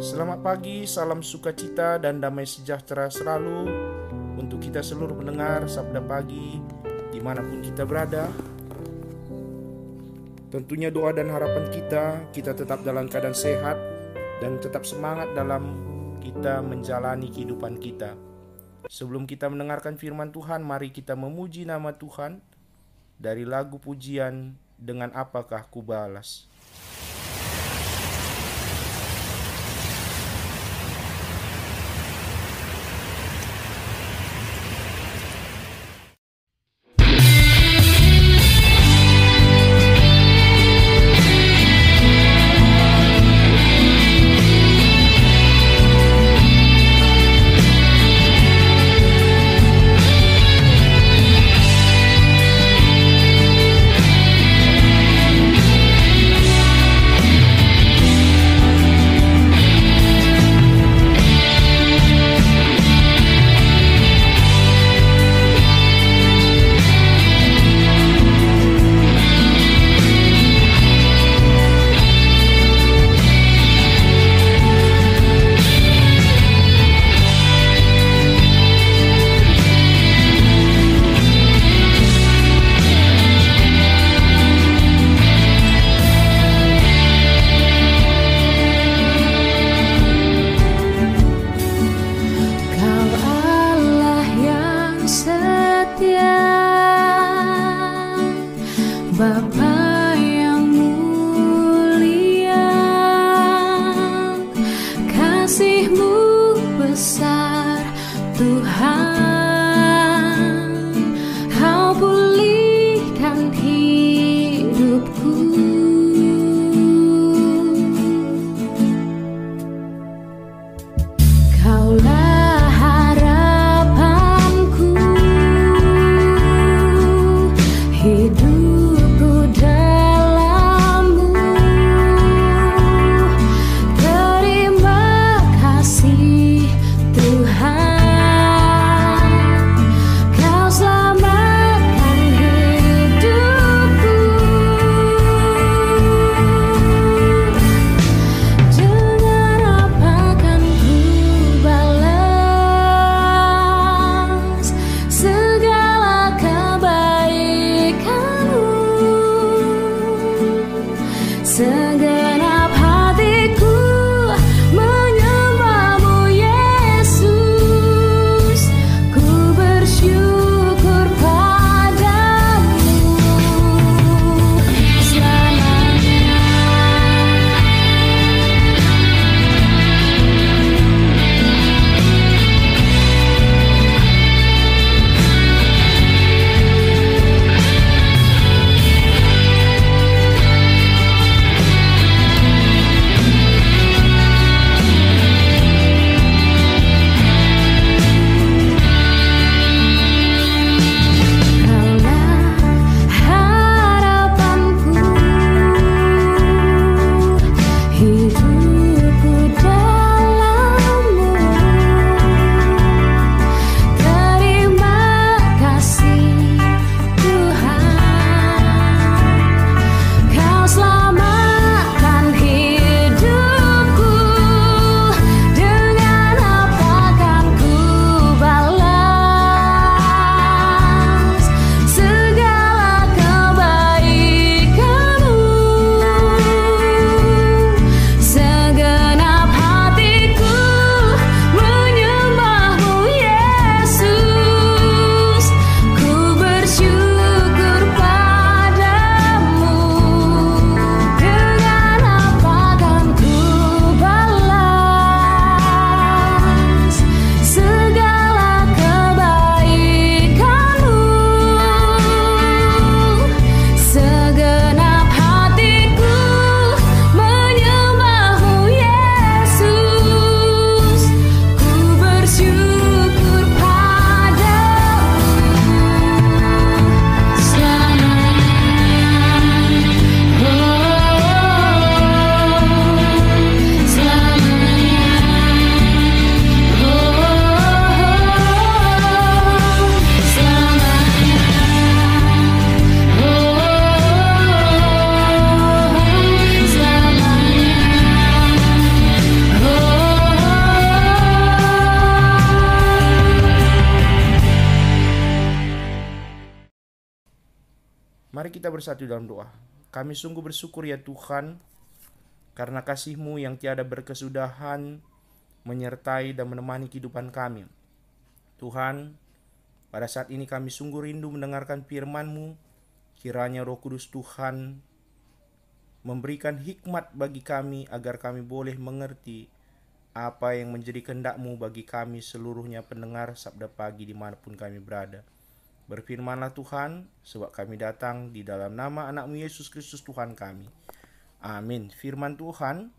Selamat pagi, salam sukacita dan damai sejahtera selalu untuk kita seluruh pendengar Sabda Pagi di mana pun kita berada. Tentunya doa dan harapan kita, kita tetap dalam keadaan sehat dan tetap semangat dalam kita menjalani kehidupan kita. Sebelum kita mendengarkan firman Tuhan, mari kita memuji nama Tuhan dari lagu pujian dengan apakah ku Bapa yang Mari kita bersatu dalam doa. Kami sungguh bersyukur ya Tuhan karena kasih-Mu yang tiada berkesudahan menyertai dan menemani kehidupan kami. Tuhan, pada saat ini kami sungguh rindu mendengarkan firman-Mu. Kiranya Roh Kudus Tuhan memberikan hikmat bagi kami agar kami boleh mengerti apa yang menjadi kehendak-Mu bagi kami seluruhnya pendengar sabda pagi di mana pun kami berada. Berfirmanlah Tuhan, sebab kami datang di dalam nama anakmu Yesus Kristus Tuhan kami. Amin. Firman Tuhan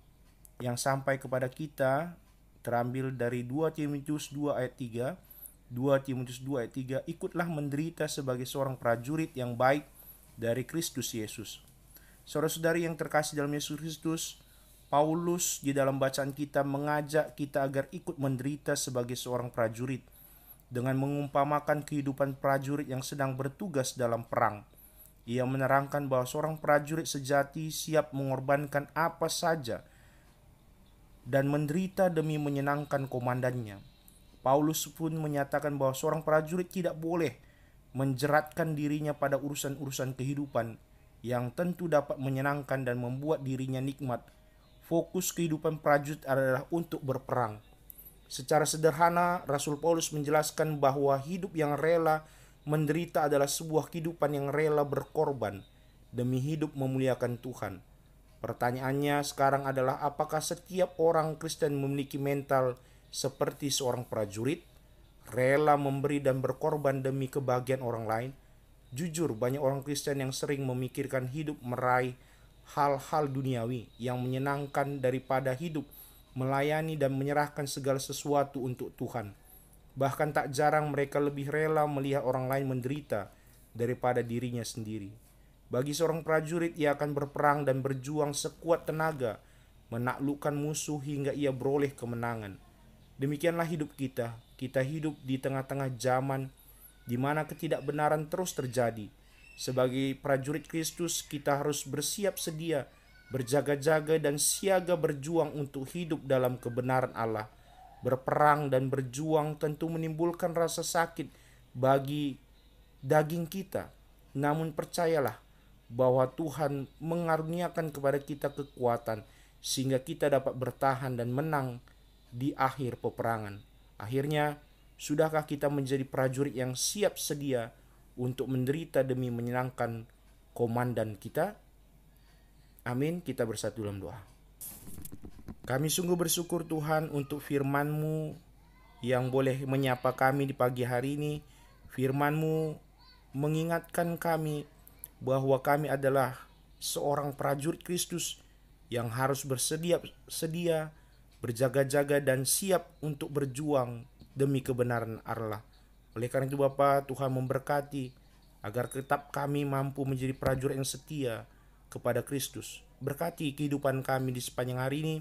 yang sampai kepada kita terambil dari 2 Timotius 2 ayat 3. 2 Timotius 2 ayat 3, ikutlah menderita sebagai seorang prajurit yang baik dari Kristus Yesus. Saudara-saudari yang terkasih dalam Yesus Kristus, Paulus di dalam bacaan kita mengajak kita agar ikut menderita sebagai seorang prajurit dengan mengumpamakan kehidupan prajurit yang sedang bertugas dalam perang. Ia menerangkan bahwa seorang prajurit sejati siap mengorbankan apa saja dan menderita demi menyenangkan komandannya. Paulus pun menyatakan bahwa seorang prajurit tidak boleh menjeratkan dirinya pada urusan-urusan kehidupan yang tentu dapat menyenangkan dan membuat dirinya nikmat. Fokus kehidupan prajurit adalah untuk berperang. Secara sederhana, Rasul Paulus menjelaskan bahwa hidup yang rela menderita adalah sebuah kehidupan yang rela berkorban demi hidup memuliakan Tuhan. Pertanyaannya sekarang adalah apakah setiap orang Kristen memiliki mental seperti seorang prajurit, rela memberi dan berkorban demi kebahagiaan orang lain? Jujur, banyak orang Kristen yang sering memikirkan hidup meraih hal-hal duniawi yang menyenangkan daripada hidup melayani dan menyerahkan segala sesuatu untuk Tuhan. Bahkan tak jarang mereka lebih rela melihat orang lain menderita daripada dirinya sendiri. Bagi seorang prajurit, ia akan berperang dan berjuang sekuat tenaga, menaklukkan musuh hingga ia beroleh kemenangan. Demikianlah hidup kita. Kita hidup di tengah-tengah zaman di mana ketidakbenaran terus terjadi. Sebagai prajurit Kristus, kita harus bersiap sedia, berjaga-jaga dan siaga berjuang untuk hidup dalam kebenaran Allah. Berperang dan berjuang tentu menimbulkan rasa sakit bagi daging kita. Namun percayalah bahwa Tuhan mengaruniakan kepada kita kekuatan sehingga kita dapat bertahan dan menang di akhir peperangan. Akhirnya, sudahkah kita menjadi prajurit yang siap sedia untuk menderita demi menyenangkan komandan kita? Amin, kita bersatu dalam doa. Kami sungguh bersyukur Tuhan untuk firman-Mu yang boleh menyapa kami di pagi hari ini. Firman-Mu mengingatkan kami bahwa kami adalah seorang prajurit Kristus yang harus bersedia sedia berjaga-jaga dan siap untuk berjuang demi kebenaran Allah. Oleh karena itu Bapa, Tuhan memberkati agar tetap kami mampu menjadi prajurit yang setia kepada Kristus. Berkati kehidupan kami di sepanjang hari ini,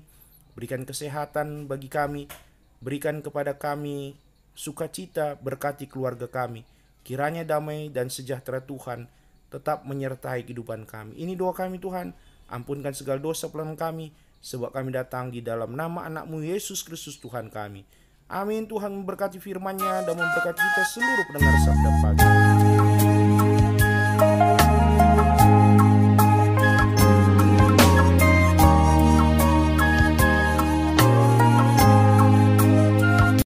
berikan kesehatan bagi kami, berikan kepada kami sukacita, berkati keluarga kami. Kiranya damai dan sejahtera Tuhan tetap menyertai kehidupan kami. Ini doa kami Tuhan, ampunkan segala dosa pelanggan kami, sebab kami datang di dalam nama anakmu Yesus Kristus Tuhan kami. Amin Tuhan memberkati firman-Nya dan memberkati kita seluruh pendengar sabda pagi.